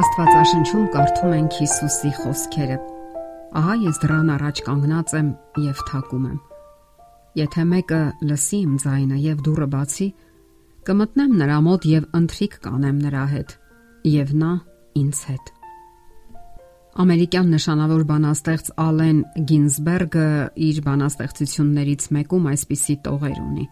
Աստվածաշնչում կարդում ենք Հիսուսի խոսքերը. Ահա ես դրան առաջ կանգնած եմ եւ թակում եմ։ Եթե մեկը լսի իմ ձայնը եւ դուռը բացի, կմտնեմ նրա մոտ եւ ընթրիք կանեմ նրա հետ եւ նա ինձ հետ։ Ամերիկյան նշանավոր բանաստեղծ Ալեն Գինզբերգը իր բանաստեղծություններից մեկում այսպիսի տողեր ունի.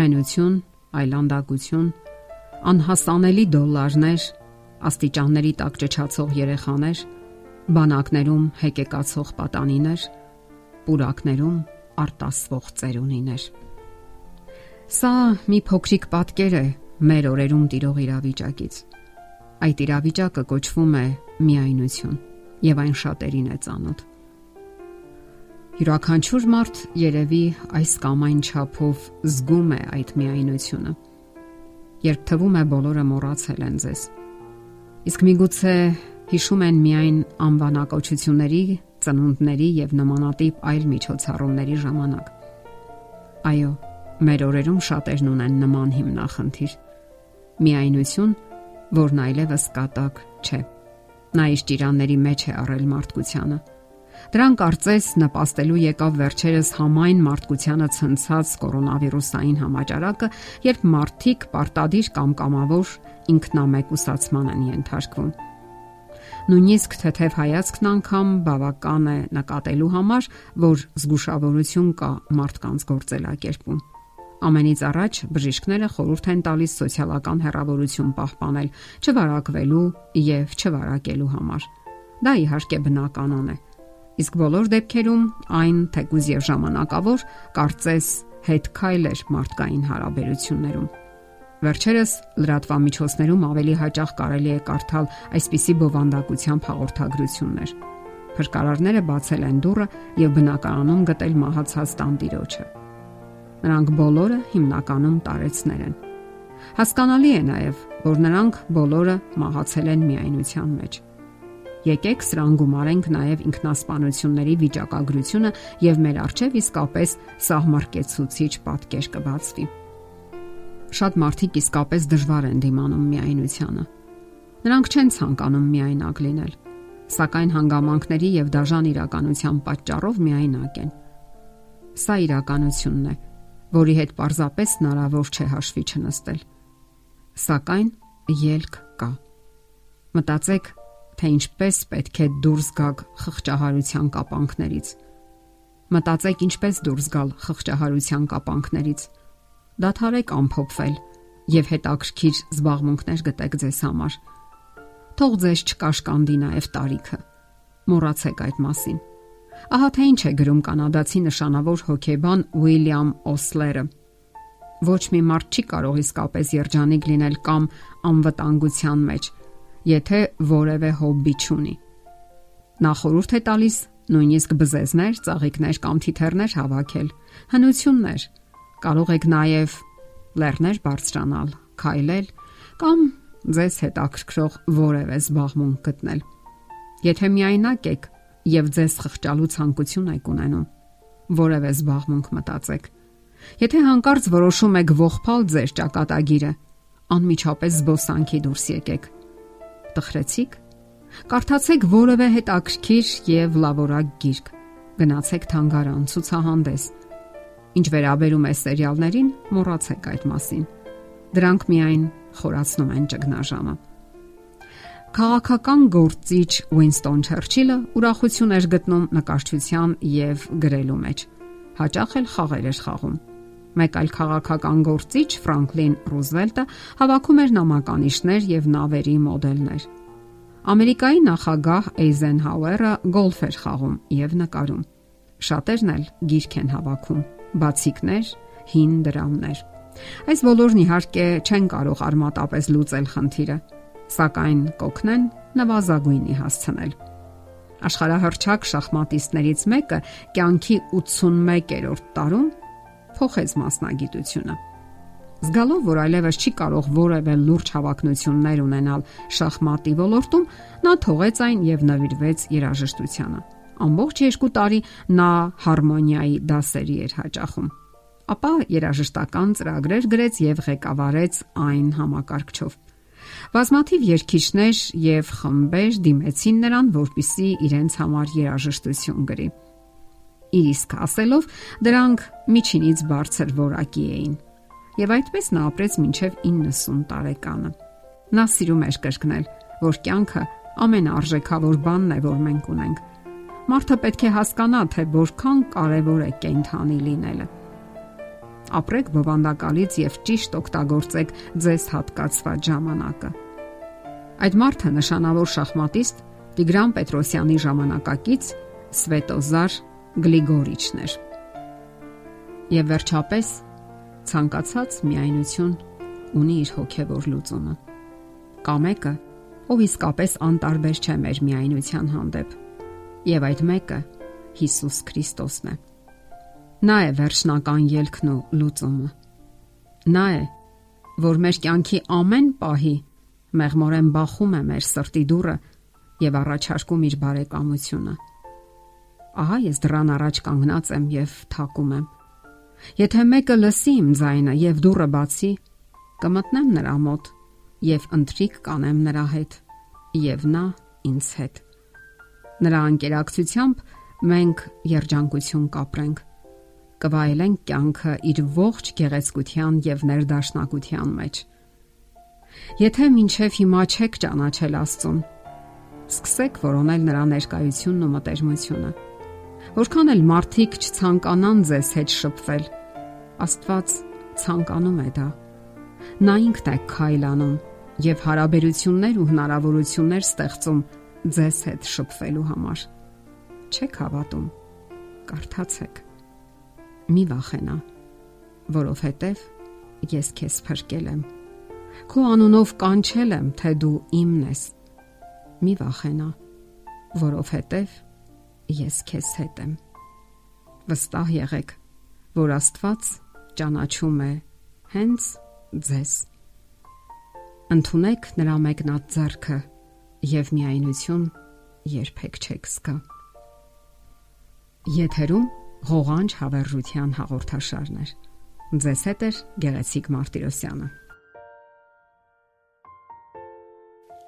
Մենություն, այլանդակություն, անհասանելի դոլարներ, աստիճանների տակ ճճացող երեխաներ, բանակներում հեկեկացող պատանիներ, պուրակներում արտասվող ծերունիներ։ Սա մի փոքրիկ պատկեր է մեր օրերում տիրող իրավիճակից։ Այդ իրավիճակը կոչվում է միայնություն, եւ այն շատերին է ծանոթ։ Յուրաքանչյուր մարդ երևի այս կամ այն չափով զգում է այդ միայնությունը։ Երբ թվում է բոլորը մոռացել են ձեզ, Իսկ միգուցե հիշում են միայն անվանակոչությունների, ծնունդների եւ նմանատիպ այլ միջոցառումների ժամանակ։ Այո, մեր օրերում շատերն ունեն նման հիմնախնդիր։ Միայնություն, որն այլևս կատակ չէ։ Նա իշ տիրանների մեջ է առել մարդկությանը Դրան կարծես նպաստելու եկավ վերջերս համայն մարդկությանը ցնցած կորոնավիրուսային համաճարակը, երբ մարդիկ պարտադիր կամ կամավոր ինքնամեկուսացման են ենթարկվում։ Նույնիսկ թեթև հայացքն անգամ բավական է նկատելու համար, որ զգուշավորություն կա մարդկանց գործելակերպում։ Ամենից առաջ բժիշկները խորհուրդ են տալիս սոցիալական հեռավորություն պահպանել, չվարակվելու եւ չվարակելու համար։ Դա իհարկե բնականon է Իսկ բոլոր դեպքերում այն թեկուզ եւ ժամանակավոր կարծես հետ քայլեր մարդկային հարաբերություններում։ Վերջերս լրատվամիջոցներում ավելի հաճախ կարելի է կարդալ այսպիսի բովանդակությամբ հաղորդագրություններ։ Փրկարարները բացել են դուռը եւ բնակարանում գտել մահացած տանտիրոջը։ Նրանք բոլորը հիմնականում տարեցներ են։ Հասկանալի է նաև, որ նրանք բոլորը մահացել են միայնության մեջ։ Եկեք սրան գումարենք նաև ինքնասպանությունների վիճակագրությունը եւ մեր արժեվ իսկապես սահմարկեցուցիչ պատկեր կբացվի։ Շատ մարդիկ իսկապես դժվար են դիմանում միայնությանը։ Նրանք չեն ցանկանում միայնակ լինել, սակայն հանգամանքների եւ դաժան իրականության պատճառով միայնակ են։ Սա իրականությունն է, որի հետ պարզապես հնարավոր չէ հաշվի չնստել։ Սակայն ելք կա։ Մտածեք թե ինչպես պետք է դուրս գաք խղճահարության կապանքներից։ Մտածեք ինչպես դուրս գալ խղճահարության կապանքներից։ Դադարեք ամփոփվել եւ հետաքրքիր զբաղմունքներ գտեք ձեզ համար։ Թող ձեզ չկաշկանդի նաեւ տարիքը։ Մոռացեք այդ մասին։ Ահա թե ինչ է գրում կանադացի նշանավոր հոկեբան Ուիլյամ Օսլերը։ Ոչ մի մարդ չի կարող իսկապես երջանիկ լինել կամ անվտանգության մեջ, եթե որևէ հոբբի չունի։ Նա խորհուրդ է տալիս նույնիսկ բզեզներ, ծաղիկներ կամ թիթեռներ հավաքել, հնություններ։ Կարող եք նաև լեռներ բարձրանալ, քայլել կամ ձեզ հետաքրքրող որևէ զբաղմունք գտնել։ Եթե միայնակ եք եւ ձեզ խղճալու ցանկություն եք ունենում, որևէ զբաղմունք մտածեք։ Եթե հանկարծ որոշում եք ողփալ ձեր ճակատագիրը, անմիջապես զբոսանքի դուրս եկեք Տխրեցիք։ Կարդացեք որևէ հետաքրքիր եւ լավորակ գիրք։ Գնացեք թանգարան, ցուցահանդես։ Ինչ վերաբերում է սերիալներին, մոռացեք այդ մասին։ Դրանք միայն խորացնում են ճգնաժամը։ Քաղաքական գործիչ Ուինստոն Չերչիլը ուրախություն էր գտնում նկարչության եւ գրելու մեջ։ Հաճախ էլ խաղեր էր խաղում։ Մեկ այլ քաղաքական գործիչ Ֆրանկլին Ռուզվելտը հավաքում էր նամականիշներ եւ նավերի մոդելներ։ Ամերիկայի նախագահ Էյզենհաուերը գոլֆ էր խաղում եւ նկարում։ Շատերն էլ գիրք են հավաքում, բացիկներ, հին դրամներ։ Այս բոլորն իհարկե չեն կարող արմատապես լուծել խնդիրը, սակայն կօգնեն նվազագույնի հասցնել։ Աշխարհահռչակ շախմատիստներից մեկը կյանքի 81-րդ տարում փոխեց մասնագիտությունը։ Զգալով, որ այլևս չի կարող որևէ լուրջ հավակնություններ ունենալ շախմատի ոլորտում, նա թողեց այն եւ նվիրվեց երաժշտությանը։ Ամբողջ 2 տարի նա հարմոնիայի դասերի էր հաճախում։ Ապա երաժշտական ծրագրեր գրեց եւ ղեկավարեց այն համակարգչով։ Բազմաթիվ երկիչներ եւ խմբեր դիմեցին նրան, որպիսի իրենց համար երաժշտություն գրի։ իսկ ասելով, դրանք միջինից բարձր որակի էին։ Եվ այդպես նա ապրեց մինչև 90 տարեկանը։ Նա սիրում էր կրկնել, որ կյանքը ամենարժեքավոր բանն է, որ մենք ունենք։ Մարդը պետք է հասկանա, թե որքան կարևոր է կենթանի լինելը ապրեք բովանդակալից եւ ճիշտ օգտագործեք ձեզ հատկացված ժամանակը։ Այդ մարդը նշանավոր շախմատիստ Տիգրան Պետրոսյանի ժամանակակից Սվետոզար Գլիգորիչն էր։ Եվ վերջապես ցանկացած միայնություն ունի իր հոգևոր լուծումը։ Կա մեկը, ով իսկապես անտարբեր չէ մեր միայնության հանդեպ։ Եվ այդ մեկը Հիսուս Քրիստոսն է։ Նա է վերջնական ելքն ու լուծումը։ Նա է, որ մեր կյանքի ամեն պահի մեղմորեն բախում է մեր սրտի դուռը եւ առաջարկում իր բարեկամությունը։ Ահա ես դրան առաջ կանգնած եմ եւ թակում եմ։ Եթե մեկը լսի իմ ձայնը եւ դուռը բացի, կմտնեմ նրա մոտ եւ ընթրիկ կանեմ նրա հետ եւ նա ինձ հետ։ Նրա անկերակցությամբ մենք երջանկություն կապրենք կվայելենք կյանքը իր ողջ գեղեցկության եւ ներդաշնակության մեջ։ Եթե մինչև հիմա չեք ճանաչել Աստծուն, սկսեք որոնել նրա ներկայությունն ու մտերմությունը։ Որքան էլ մարդիկ չցանկանան ձեզ հետ շփվել, Աստված ցանկանում է դա։ Նա ինքն է քայլանում եւ հարաբերություններ ու հնարավորություններ ստեղծում ձեզ հետ շփվելու համար։ Չեք հավատում։ Կարդացեք մի վախենա, որովհետև ես քեզ փրկել եմ։ Քո անունով կանչել եմ, թե դու իմն ես։ Մի վախենա, որովհետև ես քեզ հետ եմ։ Վստահ եղեք, որ Աստված ճանաչում է հենց ձեզ։ Ընթունեք նրա մեկնած ձեռքը եւ միայնություն երբեք չեք զգա։ Եթերում ղողանջ հավերժության հաղորդաշարներ։ Ձեզ հետ է Գեղեցիկ Մարտիրոսյանը։